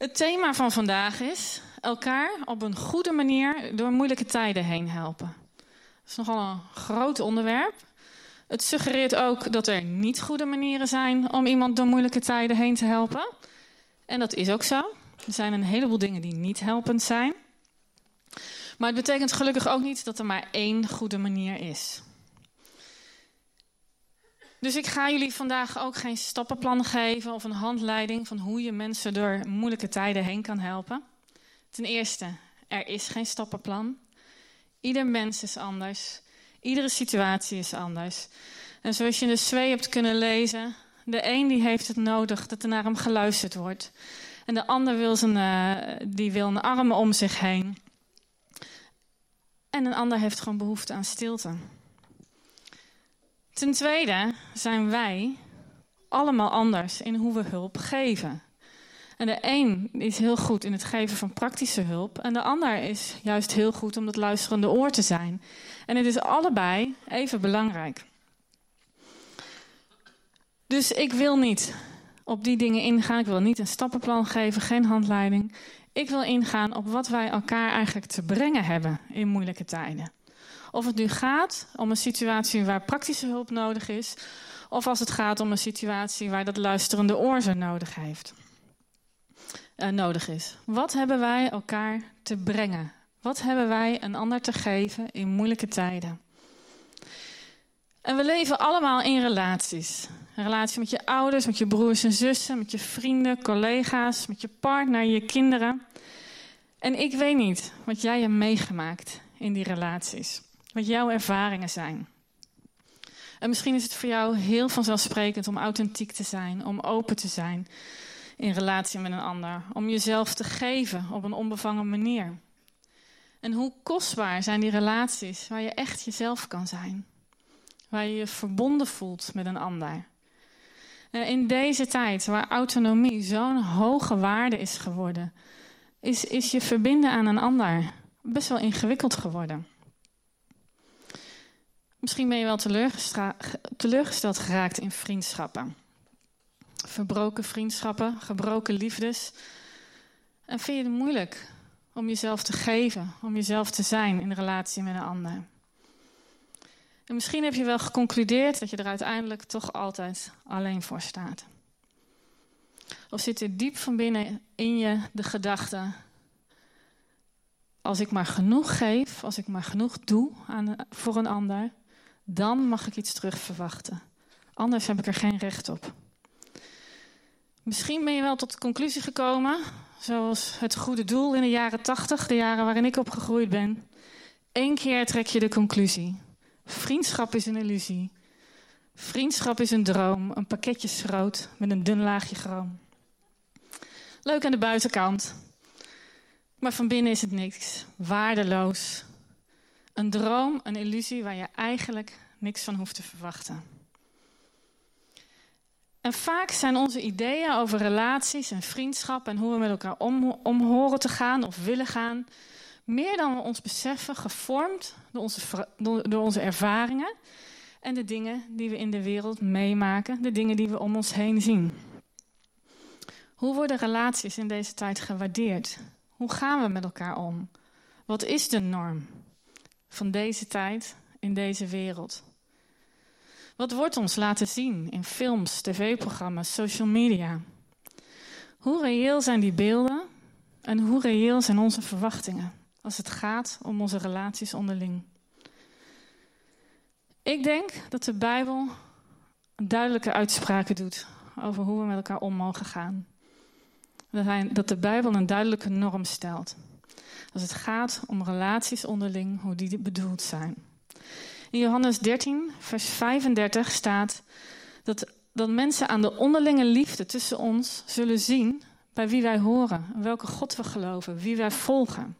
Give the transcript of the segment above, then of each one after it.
Het thema van vandaag is elkaar op een goede manier door moeilijke tijden heen helpen. Dat is nogal een groot onderwerp. Het suggereert ook dat er niet goede manieren zijn om iemand door moeilijke tijden heen te helpen. En dat is ook zo. Er zijn een heleboel dingen die niet helpend zijn. Maar het betekent gelukkig ook niet dat er maar één goede manier is. Dus ik ga jullie vandaag ook geen stappenplan geven of een handleiding van hoe je mensen door moeilijke tijden heen kan helpen. Ten eerste, er is geen stappenplan. Ieder mens is anders. Iedere situatie is anders. En zoals je in de twee hebt kunnen lezen, de een die heeft het nodig dat er naar hem geluisterd wordt. En de ander wil, zijn, uh, die wil een armen om zich heen. En een ander heeft gewoon behoefte aan stilte. Ten tweede zijn wij allemaal anders in hoe we hulp geven. En de een is heel goed in het geven van praktische hulp. En de ander is juist heel goed om dat luisterende oor te zijn. En het is allebei even belangrijk. Dus ik wil niet op die dingen ingaan. Ik wil niet een stappenplan geven, geen handleiding. Ik wil ingaan op wat wij elkaar eigenlijk te brengen hebben in moeilijke tijden. Of het nu gaat om een situatie waar praktische hulp nodig is, of als het gaat om een situatie waar dat luisterende oor zo nodig heeft. Uh, nodig is. Wat hebben wij elkaar te brengen? Wat hebben wij een ander te geven in moeilijke tijden? En we leven allemaal in relaties. Een relatie met je ouders, met je broers en zussen, met je vrienden, collega's, met je partner, je kinderen. En ik weet niet wat jij hebt meegemaakt in die relaties. Wat jouw ervaringen zijn. En misschien is het voor jou heel vanzelfsprekend om authentiek te zijn, om open te zijn in relatie met een ander, om jezelf te geven op een onbevangen manier. En hoe kostbaar zijn die relaties waar je echt jezelf kan zijn, waar je je verbonden voelt met een ander. In deze tijd waar autonomie zo'n hoge waarde is geworden, is, is je verbinden aan een ander best wel ingewikkeld geworden. Misschien ben je wel teleurgesteld geraakt in vriendschappen. Verbroken vriendschappen, gebroken liefdes. En vind je het moeilijk om jezelf te geven, om jezelf te zijn in relatie met een ander. En misschien heb je wel geconcludeerd dat je er uiteindelijk toch altijd alleen voor staat. Of zit er diep van binnen in je de gedachte: als ik maar genoeg geef, als ik maar genoeg doe aan, voor een ander, dan mag ik iets terug verwachten. Anders heb ik er geen recht op. Misschien ben je wel tot de conclusie gekomen, zoals het goede doel in de jaren tachtig, de jaren waarin ik opgegroeid ben. Eén keer trek je de conclusie. Vriendschap is een illusie. Vriendschap is een droom, een pakketje schroot met een dun laagje chroom. Leuk aan de buitenkant, maar van binnen is het niks. Waardeloos, een droom, een illusie waar je eigenlijk niks van hoeft te verwachten. En vaak zijn onze ideeën over relaties en vriendschap en hoe we met elkaar om, te gaan of willen gaan, meer dan we ons beseffen, gevormd door onze, door onze ervaringen en de dingen die we in de wereld meemaken, de dingen die we om ons heen zien. Hoe worden relaties in deze tijd gewaardeerd? Hoe gaan we met elkaar om? Wat is de norm? Van deze tijd in deze wereld? Wat wordt ons laten zien in films, tv-programma's, social media? Hoe reëel zijn die beelden en hoe reëel zijn onze verwachtingen als het gaat om onze relaties onderling? Ik denk dat de Bijbel duidelijke uitspraken doet over hoe we met elkaar om mogen gaan. Dat de Bijbel een duidelijke norm stelt als het gaat om relaties onderling, hoe die bedoeld zijn. In Johannes 13, vers 35 staat dat, dat mensen aan de onderlinge liefde tussen ons zullen zien bij wie wij horen, welke God we geloven, wie wij volgen.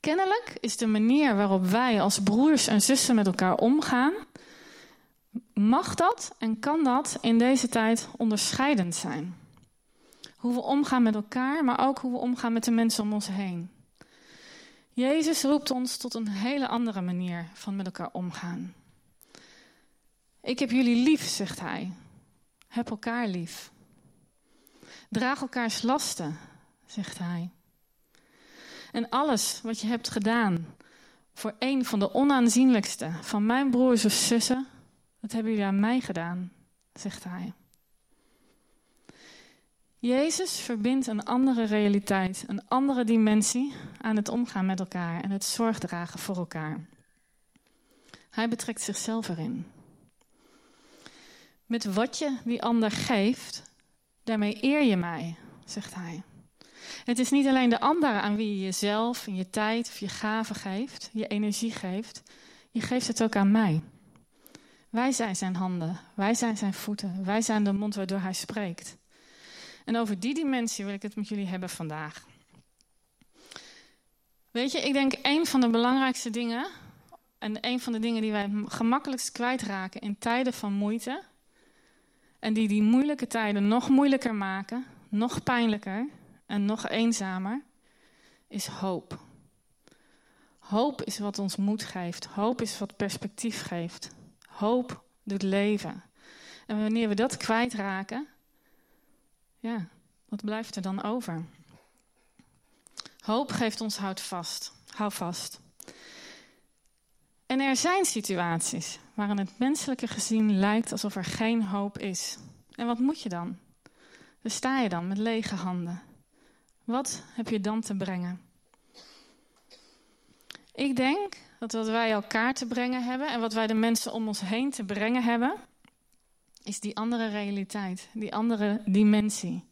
Kennelijk is de manier waarop wij als broers en zussen met elkaar omgaan, mag dat en kan dat in deze tijd onderscheidend zijn. Hoe we omgaan met elkaar, maar ook hoe we omgaan met de mensen om ons heen. Jezus roept ons tot een hele andere manier van met elkaar omgaan. Ik heb jullie lief, zegt hij. Heb elkaar lief. Draag elkaars lasten, zegt hij. En alles wat je hebt gedaan voor een van de onaanzienlijkste van mijn broers of zussen, dat hebben jullie aan mij gedaan, zegt hij. Jezus verbindt een andere realiteit, een andere dimensie aan het omgaan met elkaar en het zorgdragen voor elkaar. Hij betrekt zichzelf erin. Met wat je die ander geeft, daarmee eer je mij, zegt hij. Het is niet alleen de ander aan wie je jezelf en je tijd of je gaven geeft, je energie geeft. Je geeft het ook aan mij. Wij zijn zijn handen, wij zijn zijn voeten, wij zijn de mond waardoor hij spreekt. En over die dimensie wil ik het met jullie hebben vandaag. Weet je, ik denk een van de belangrijkste dingen, en een van de dingen die wij gemakkelijkst kwijtraken in tijden van moeite, en die die moeilijke tijden nog moeilijker maken, nog pijnlijker en nog eenzamer, is hoop. Hoop is wat ons moed geeft. Hoop is wat perspectief geeft. Hoop doet leven. En wanneer we dat kwijtraken, ja, wat blijft er dan over? Hoop geeft ons hout vast. Hou vast. En er zijn situaties waarin het menselijke gezien lijkt alsof er geen hoop is. En wat moet je dan? Daar sta je dan met lege handen. Wat heb je dan te brengen? Ik denk dat wat wij elkaar te brengen hebben en wat wij de mensen om ons heen te brengen hebben, is die andere realiteit, die andere dimensie.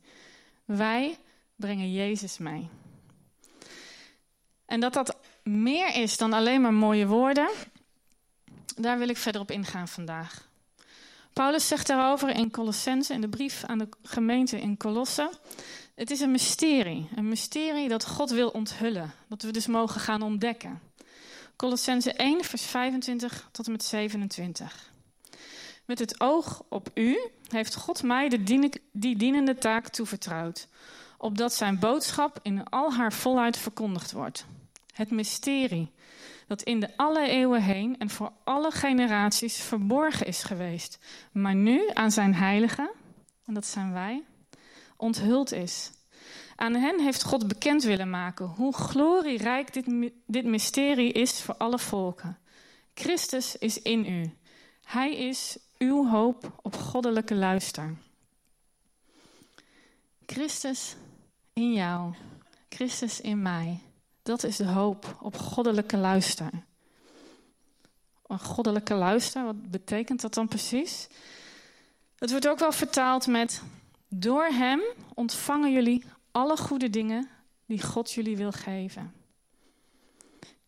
Wij brengen Jezus mee. En dat dat meer is dan alleen maar mooie woorden, daar wil ik verder op ingaan vandaag. Paulus zegt daarover in Colossense, in de brief aan de gemeente in Colosse. Het is een mysterie. Een mysterie dat God wil onthullen. Dat we dus mogen gaan ontdekken. Colossense 1, vers 25 tot en met 27. Met het oog op u heeft God mij de die dienende taak toevertrouwd, opdat zijn boodschap in al haar volheid verkondigd wordt. Het mysterie dat in de alle eeuwen heen en voor alle generaties verborgen is geweest, maar nu aan zijn heiligen, en dat zijn wij, onthuld is. Aan hen heeft God bekend willen maken hoe glorierijk dit, dit mysterie is voor alle volken. Christus is in u. Hij is uw hoop op goddelijke luister. Christus in jou, Christus in mij. Dat is de hoop op goddelijke luister. Een goddelijke luister, wat betekent dat dan precies? Het wordt ook wel vertaald met: Door Hem ontvangen jullie alle goede dingen die God jullie wil geven.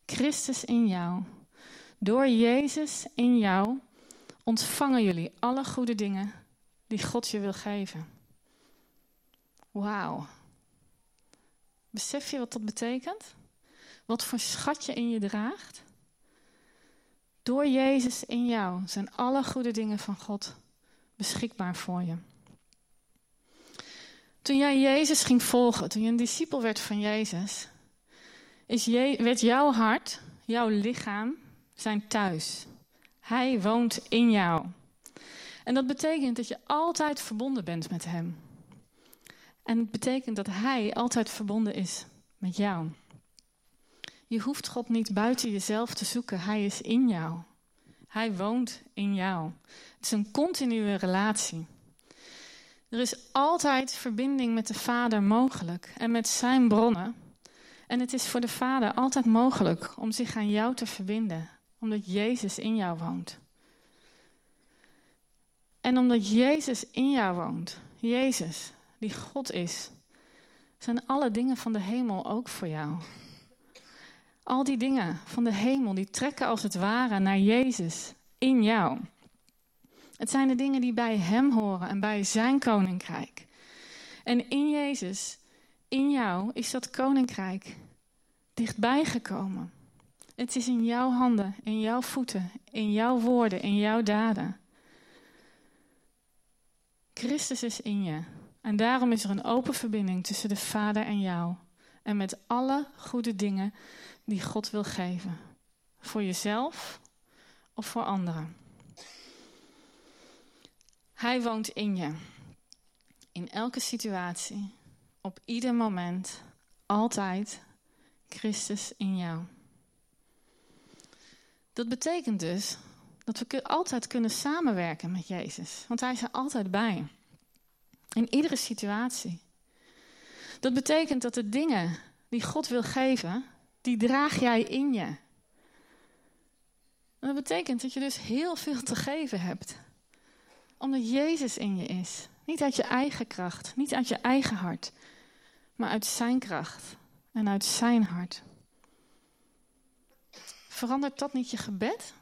Christus in jou. Door Jezus in jou ontvangen jullie alle goede dingen die God je wil geven. Wauw. Besef je wat dat betekent? Wat voor schat je in je draagt? Door Jezus in jou zijn alle goede dingen van God beschikbaar voor je. Toen jij Jezus ging volgen, toen je een discipel werd van Jezus, is je, werd jouw hart, jouw lichaam, zijn thuis. Hij woont in jou. En dat betekent dat je altijd verbonden bent met Hem. En het betekent dat Hij altijd verbonden is met jou. Je hoeft God niet buiten jezelf te zoeken. Hij is in jou. Hij woont in jou. Het is een continue relatie. Er is altijd verbinding met de Vader mogelijk en met zijn bronnen. En het is voor de Vader altijd mogelijk om zich aan jou te verbinden, omdat Jezus in jou woont. En omdat Jezus in jou woont, Jezus, die God is, zijn alle dingen van de hemel ook voor jou. Al die dingen van de hemel, die trekken als het ware naar Jezus in jou. Het zijn de dingen die bij Hem horen en bij Zijn koninkrijk. En in Jezus, in jou, is dat koninkrijk dichtbij gekomen. Het is in jouw handen, in jouw voeten, in jouw woorden, in jouw daden. Christus is in je. En daarom is er een open verbinding tussen de Vader en jou. En met alle goede dingen die God wil geven. Voor jezelf of voor anderen. Hij woont in je. In elke situatie, op ieder moment, altijd Christus in jou. Dat betekent dus dat we altijd kunnen samenwerken met Jezus, want Hij is er altijd bij. In iedere situatie. Dat betekent dat de dingen die God wil geven, die draag jij in je. En dat betekent dat je dus heel veel te geven hebt. Omdat Jezus in je is. Niet uit je eigen kracht, niet uit je eigen hart, maar uit Zijn kracht en uit Zijn hart. Verandert dat niet je gebed?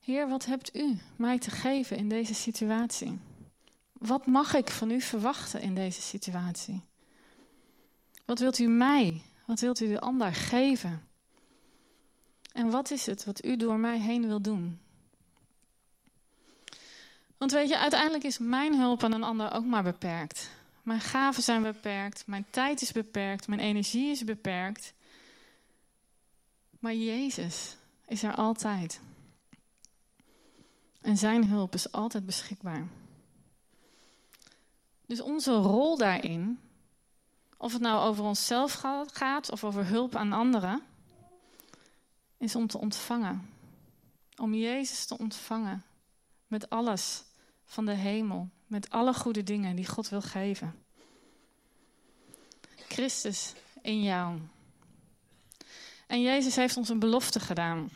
Heer, wat hebt u mij te geven in deze situatie? Wat mag ik van u verwachten in deze situatie? Wat wilt u mij, wat wilt u de ander geven? En wat is het wat u door mij heen wil doen? Want weet je, uiteindelijk is mijn hulp aan een ander ook maar beperkt. Mijn gaven zijn beperkt, mijn tijd is beperkt, mijn energie is beperkt. Maar Jezus is er altijd. En zijn hulp is altijd beschikbaar. Dus onze rol daarin, of het nou over onszelf gaat of over hulp aan anderen, is om te ontvangen. Om Jezus te ontvangen met alles van de hemel, met alle goede dingen die God wil geven. Christus in jou. En Jezus heeft ons een belofte gedaan.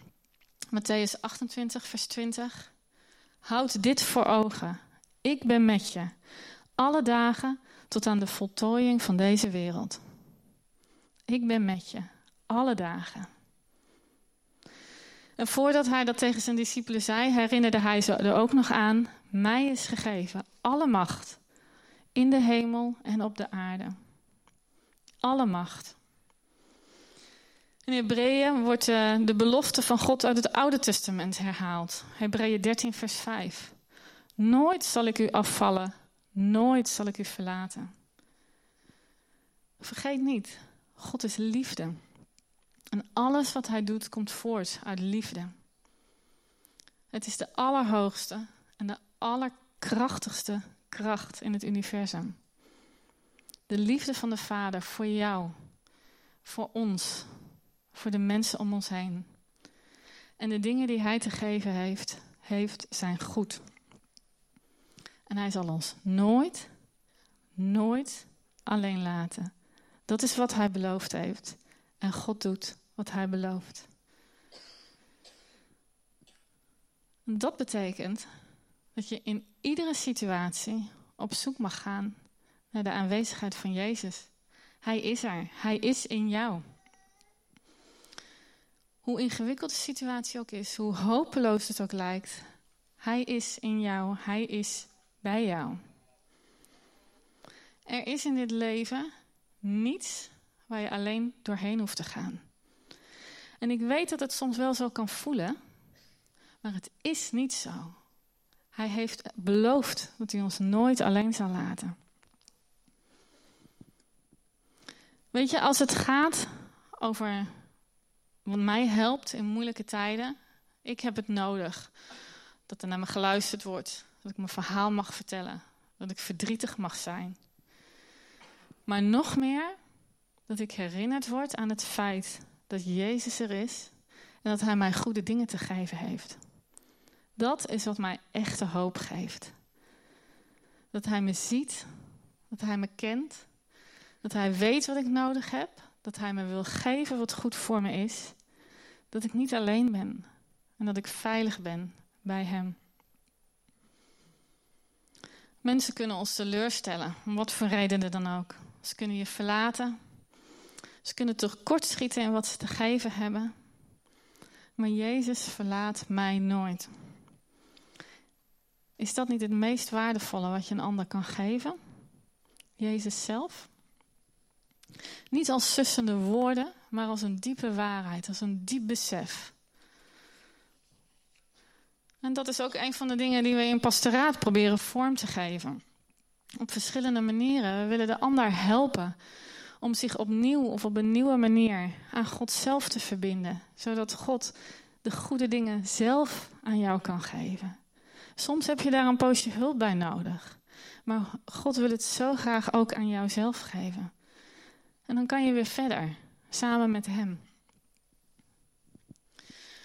Matthäus 28, vers 20. Houd dit voor ogen. Ik ben met je. Alle dagen tot aan de voltooiing van deze wereld. Ik ben met je. Alle dagen. En voordat hij dat tegen zijn discipelen zei, herinnerde hij ze er ook nog aan: Mij is gegeven alle macht in de hemel en op de aarde. Alle macht. In Hebreeën wordt uh, de belofte van God uit het Oude Testament herhaald. Hebreeën 13, vers 5. Nooit zal ik u afvallen, nooit zal ik u verlaten. Vergeet niet, God is liefde. En alles wat hij doet komt voort uit liefde. Het is de allerhoogste en de allerkrachtigste kracht in het universum. De liefde van de Vader voor jou, voor ons, voor de mensen om ons heen. En de dingen die Hij te geven heeft, heeft zijn goed. En Hij zal ons nooit, nooit alleen laten. Dat is wat Hij beloofd heeft. En God doet wat Hij belooft. Dat betekent dat je in iedere situatie op zoek mag gaan naar de aanwezigheid van Jezus. Hij is er. Hij is in jou. Hoe ingewikkeld de situatie ook is, hoe hopeloos het ook lijkt, Hij is in jou, Hij is bij jou. Er is in dit leven niets waar je alleen doorheen hoeft te gaan. En ik weet dat het soms wel zo kan voelen, maar het is niet zo. Hij heeft beloofd dat hij ons nooit alleen zal laten. Weet je, als het gaat over wat mij helpt in moeilijke tijden, ik heb het nodig dat er naar me geluisterd wordt, dat ik mijn verhaal mag vertellen, dat ik verdrietig mag zijn. Maar nog meer dat ik herinnerd word aan het feit dat Jezus er is en dat Hij mij goede dingen te geven heeft. Dat is wat mij echte hoop geeft. Dat Hij me ziet, dat Hij me kent, dat Hij weet wat ik nodig heb, dat Hij me wil geven wat goed voor me is, dat ik niet alleen ben en dat ik veilig ben bij Hem. Mensen kunnen ons teleurstellen, om wat voor redenen dan ook. Ze kunnen je verlaten, ze kunnen tekortschieten in wat ze te geven hebben. Maar Jezus verlaat mij nooit. Is dat niet het meest waardevolle wat je een ander kan geven? Jezus zelf? Niet als sussende woorden, maar als een diepe waarheid, als een diep besef. En dat is ook een van de dingen die we in pastoraat proberen vorm te geven. Op verschillende manieren. We willen de ander helpen om zich opnieuw of op een nieuwe manier aan God zelf te verbinden, zodat God de goede dingen zelf aan jou kan geven. Soms heb je daar een poosje hulp bij nodig. Maar God wil het zo graag ook aan jouzelf geven. En dan kan je weer verder, samen met Hem.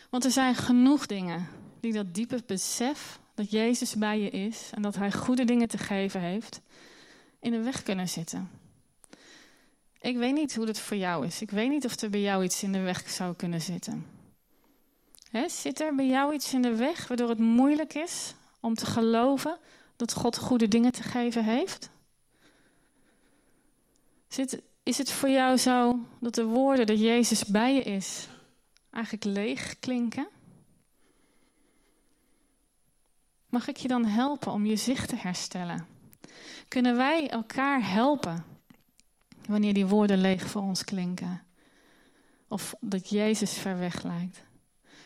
Want er zijn genoeg dingen die dat diepe besef dat Jezus bij je is en dat Hij goede dingen te geven heeft, in de weg kunnen zitten. Ik weet niet hoe dat voor jou is. Ik weet niet of er bij jou iets in de weg zou kunnen zitten. zit er bij jou iets in de weg waardoor het moeilijk is om te geloven dat God goede dingen te geven heeft? Zit, is het voor jou zo dat de woorden dat Jezus bij je is eigenlijk leeg klinken? Mag ik je dan helpen om je zicht te herstellen? Kunnen wij elkaar helpen wanneer die woorden leeg voor ons klinken? Of dat Jezus ver weg lijkt?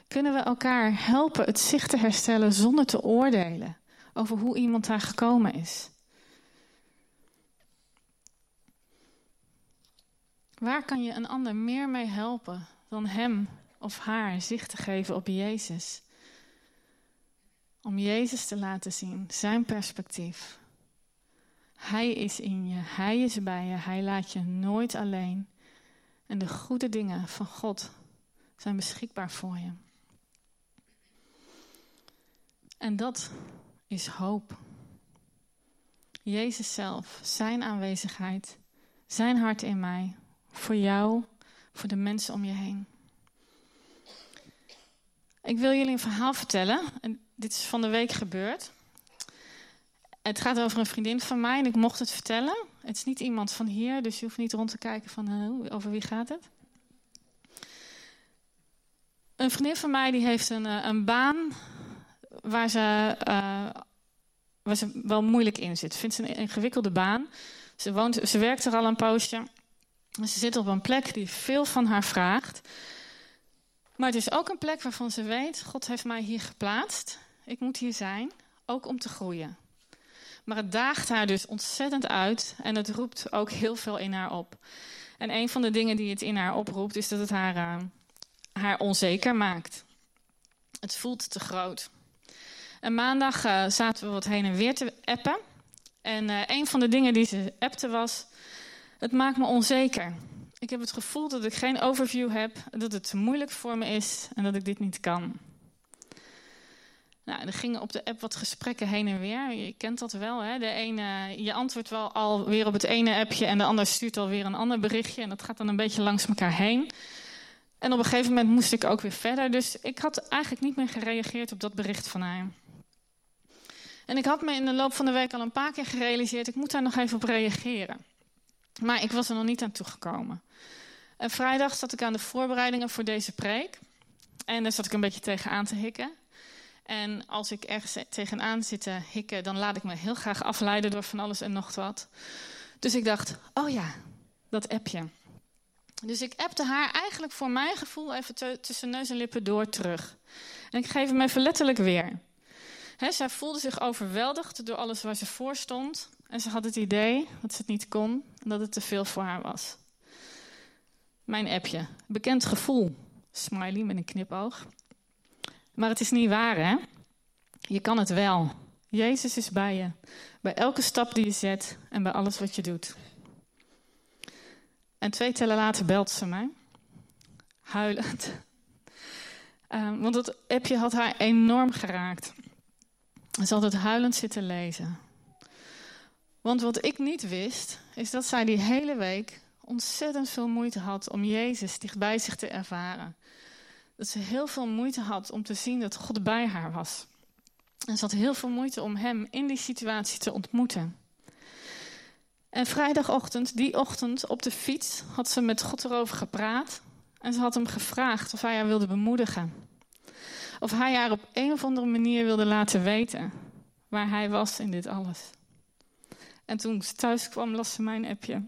Kunnen we elkaar helpen het zicht te herstellen zonder te oordelen over hoe iemand daar gekomen is? Waar kan je een ander meer mee helpen dan hem of haar zicht te geven op Jezus? Om Jezus te laten zien, zijn perspectief. Hij is in je, Hij is bij je, Hij laat je nooit alleen. En de goede dingen van God zijn beschikbaar voor je. En dat is hoop. Jezus zelf, Zijn aanwezigheid, Zijn hart in mij, voor jou, voor de mensen om je heen. Ik wil jullie een verhaal vertellen. En dit is van de week gebeurd. Het gaat over een vriendin van mij en ik mocht het vertellen. Het is niet iemand van hier, dus je hoeft niet rond te kijken van uh, over wie gaat het. Een vriendin van mij die heeft een, eh, een baan waar ze, uh, waar ze wel moeilijk in zit. Vindt ze een ingewikkelde baan. Ze, woont, ze werkt er al een poosje. Ze zit op een plek die veel van haar vraagt. Maar het is ook een plek waarvan ze weet: God heeft mij hier geplaatst. Ik moet hier zijn, ook om te groeien. Maar het daagt haar dus ontzettend uit en het roept ook heel veel in haar op. En een van de dingen die het in haar oproept, is dat het haar, uh, haar onzeker maakt. Het voelt te groot. En maandag uh, zaten we wat heen en weer te appen. En uh, een van de dingen die ze appte was: Het maakt me onzeker. Ik heb het gevoel dat ik geen overview heb, dat het te moeilijk voor me is en dat ik dit niet kan. Nou, er gingen op de app wat gesprekken heen en weer. Je kent dat wel. Hè? De ene, je antwoordt wel alweer op het ene appje en de ander stuurt alweer een ander berichtje. En dat gaat dan een beetje langs elkaar heen. En op een gegeven moment moest ik ook weer verder. Dus ik had eigenlijk niet meer gereageerd op dat bericht van haar. En ik had me in de loop van de week al een paar keer gerealiseerd, ik moet daar nog even op reageren. Maar ik was er nog niet aan toegekomen. En vrijdag zat ik aan de voorbereidingen voor deze preek. En daar zat ik een beetje tegenaan te hikken. En als ik ergens tegenaan zit te hikken, dan laat ik me heel graag afleiden door van alles en nog wat. Dus ik dacht, oh ja, dat appje. Dus ik appte haar eigenlijk voor mijn gevoel even tussen neus en lippen door terug. En ik geef hem even letterlijk weer. He, zij voelde zich overweldigd door alles waar ze voor stond. En ze had het idee dat ze het niet kon en dat het te veel voor haar was. Mijn appje. Bekend gevoel. Smiley met een knipoog. Maar het is niet waar, hè? Je kan het wel. Jezus is bij je. Bij elke stap die je zet en bij alles wat je doet. En twee tellen later belt ze mij. Huilend. Um, want dat appje had haar enorm geraakt. Ze had het huilend zitten lezen. Want wat ik niet wist, is dat zij die hele week ontzettend veel moeite had om Jezus dichtbij zich te ervaren. Dat ze heel veel moeite had om te zien dat God bij haar was. En ze had heel veel moeite om hem in die situatie te ontmoeten. En vrijdagochtend, die ochtend op de fiets, had ze met God erover gepraat. En ze had hem gevraagd of hij haar wilde bemoedigen. Of hij haar op een of andere manier wilde laten weten waar hij was in dit alles. En toen ze thuis kwam, las ze mijn appje.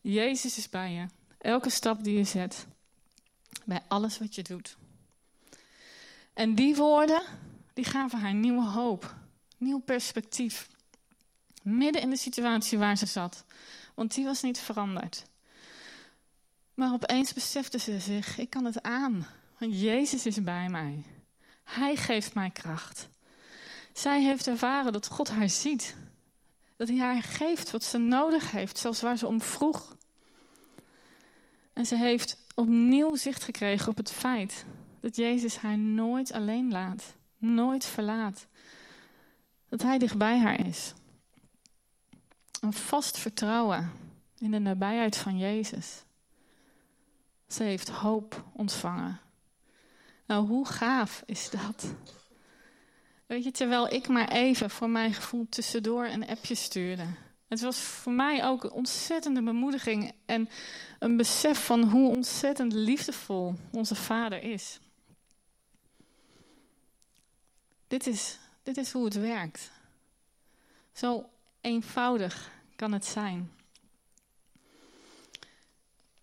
Jezus is bij je. Elke stap die je zet. Bij alles wat je doet. En die woorden, die gaven haar nieuwe hoop. Nieuw perspectief. Midden in de situatie waar ze zat. Want die was niet veranderd. Maar opeens besefte ze zich, ik kan het aan. Want Jezus is bij mij. Hij geeft mij kracht. Zij heeft ervaren dat God haar ziet. Dat hij haar geeft wat ze nodig heeft, zelfs waar ze om vroeg. En ze heeft opnieuw zicht gekregen op het feit dat Jezus haar nooit alleen laat, nooit verlaat. Dat hij dichtbij haar is. Een vast vertrouwen in de nabijheid van Jezus. Ze heeft hoop ontvangen. Nou, hoe gaaf is dat? Weet je, terwijl ik maar even voor mijn gevoel tussendoor een appje stuurde. Het was voor mij ook een ontzettende bemoediging en een besef van hoe ontzettend liefdevol onze Vader is. Dit is, dit is hoe het werkt. Zo eenvoudig kan het zijn.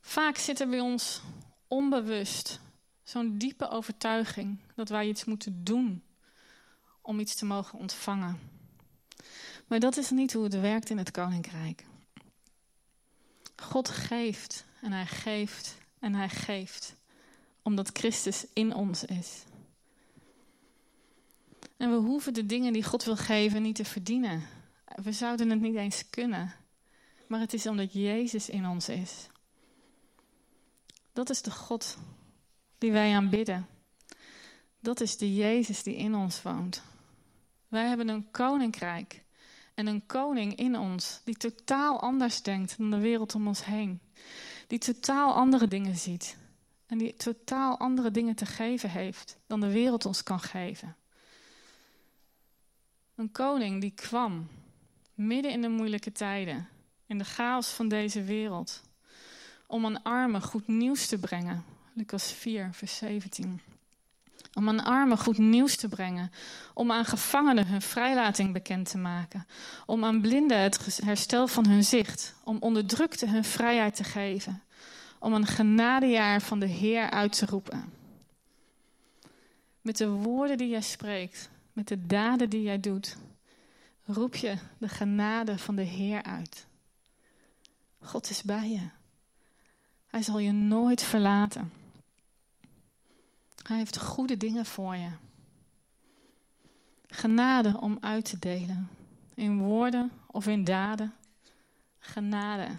Vaak zit er bij ons onbewust zo'n diepe overtuiging dat wij iets moeten doen om iets te mogen ontvangen. Maar dat is niet hoe het werkt in het koninkrijk. God geeft en hij geeft en hij geeft, omdat Christus in ons is. En we hoeven de dingen die God wil geven niet te verdienen. We zouden het niet eens kunnen. Maar het is omdat Jezus in ons is. Dat is de God die wij aanbidden. Dat is de Jezus die in ons woont. Wij hebben een koninkrijk en een koning in ons die totaal anders denkt dan de wereld om ons heen. Die totaal andere dingen ziet en die totaal andere dingen te geven heeft dan de wereld ons kan geven. Een koning die kwam midden in de moeilijke tijden, in de chaos van deze wereld, om aan armen goed nieuws te brengen. Lucas 4, vers 17. Om aan armen goed nieuws te brengen. Om aan gevangenen hun vrijlating bekend te maken. Om aan blinden het herstel van hun zicht. Om onderdrukten hun vrijheid te geven. Om een genadejaar van de Heer uit te roepen. Met de woorden die jij spreekt, met de daden die jij doet, roep je de genade van de Heer uit. God is bij je. Hij zal je nooit verlaten. Hij heeft goede dingen voor je. Genade om uit te delen. In woorden of in daden. Genade.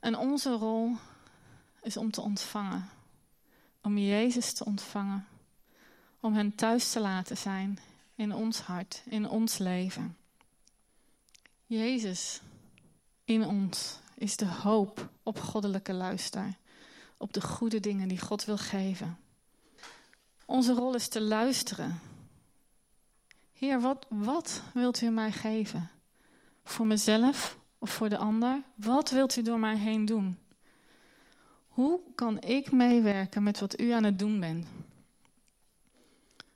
En onze rol is om te ontvangen. Om Jezus te ontvangen. Om Hem thuis te laten zijn in ons hart, in ons leven. Jezus in ons is de hoop op goddelijke luister op de goede dingen die God wil geven. Onze rol is te luisteren. Heer, wat, wat wilt u mij geven? Voor mezelf of voor de ander? Wat wilt u door mij heen doen? Hoe kan ik meewerken met wat u aan het doen bent?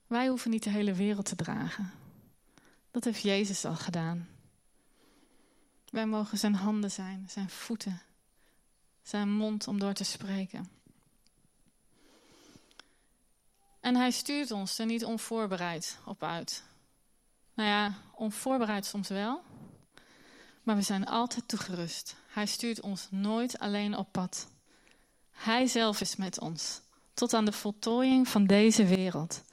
Wij hoeven niet de hele wereld te dragen. Dat heeft Jezus al gedaan. Wij mogen zijn handen zijn, zijn voeten, zijn mond om door te spreken. En hij stuurt ons er niet onvoorbereid op uit. Nou ja, onvoorbereid soms wel, maar we zijn altijd toegerust. Hij stuurt ons nooit alleen op pad. Hij zelf is met ons, tot aan de voltooiing van deze wereld.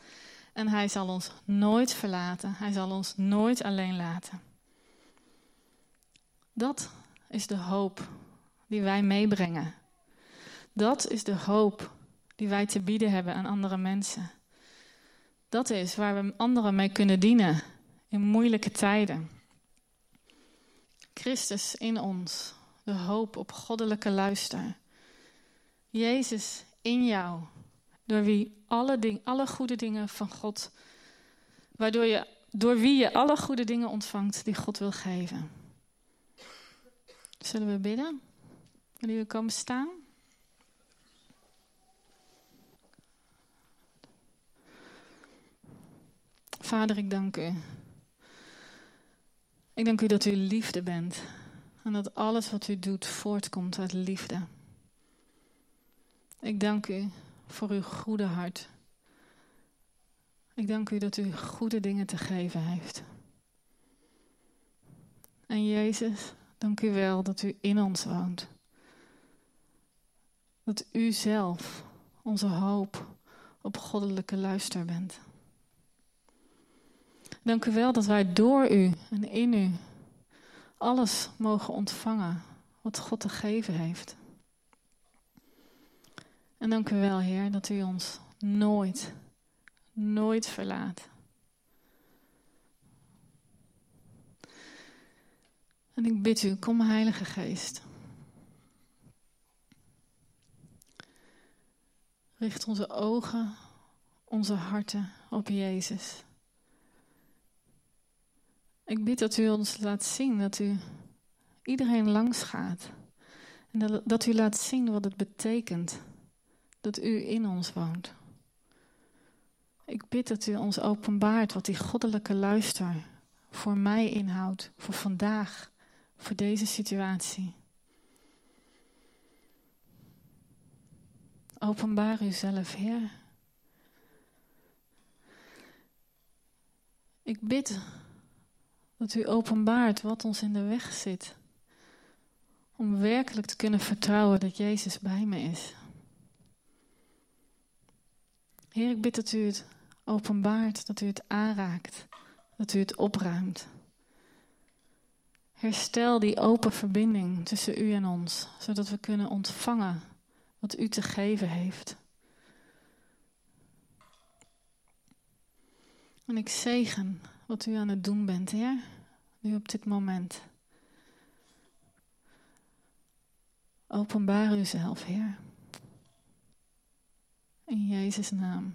En hij zal ons nooit verlaten, hij zal ons nooit alleen laten. Dat is de hoop die wij meebrengen. Dat is de hoop die wij te bieden hebben aan andere mensen. Dat is waar we anderen mee kunnen dienen in moeilijke tijden. Christus in ons, de hoop op goddelijke luister. Jezus in jou, door wie alle, ding, alle goede dingen van God, waardoor je, door wie je alle goede dingen ontvangt die God wil geven. Zullen we bidden? Willen jullie komen staan? Vader, ik dank u. Ik dank u dat u liefde bent en dat alles wat u doet voortkomt uit liefde. Ik dank u voor uw goede hart. Ik dank u dat u goede dingen te geven heeft. En Jezus, dank u wel dat u in ons woont. Dat u zelf onze hoop op goddelijke luister bent. Dank u wel dat wij door u en in u alles mogen ontvangen wat God te geven heeft. En dank u wel, Heer, dat u ons nooit, nooit verlaat. En ik bid u, kom Heilige Geest. Richt onze ogen, onze harten op Jezus. Ik bid dat u ons laat zien dat u iedereen langs gaat. En dat, dat u laat zien wat het betekent dat u in ons woont. Ik bid dat u ons openbaart wat die goddelijke luister voor mij inhoudt, voor vandaag, voor deze situatie. Openbaar uzelf, Heer. Ik bid dat u openbaart wat ons in de weg zit. Om werkelijk te kunnen vertrouwen dat Jezus bij me is. Heer, ik bid dat u het openbaart, dat u het aanraakt, dat u het opruimt. Herstel die open verbinding tussen u en ons, zodat we kunnen ontvangen wat u te geven heeft. En ik zegen wat u aan het doen bent, Heer, nu op dit moment. Openbaar uzelf, Heer. In Jezus' naam.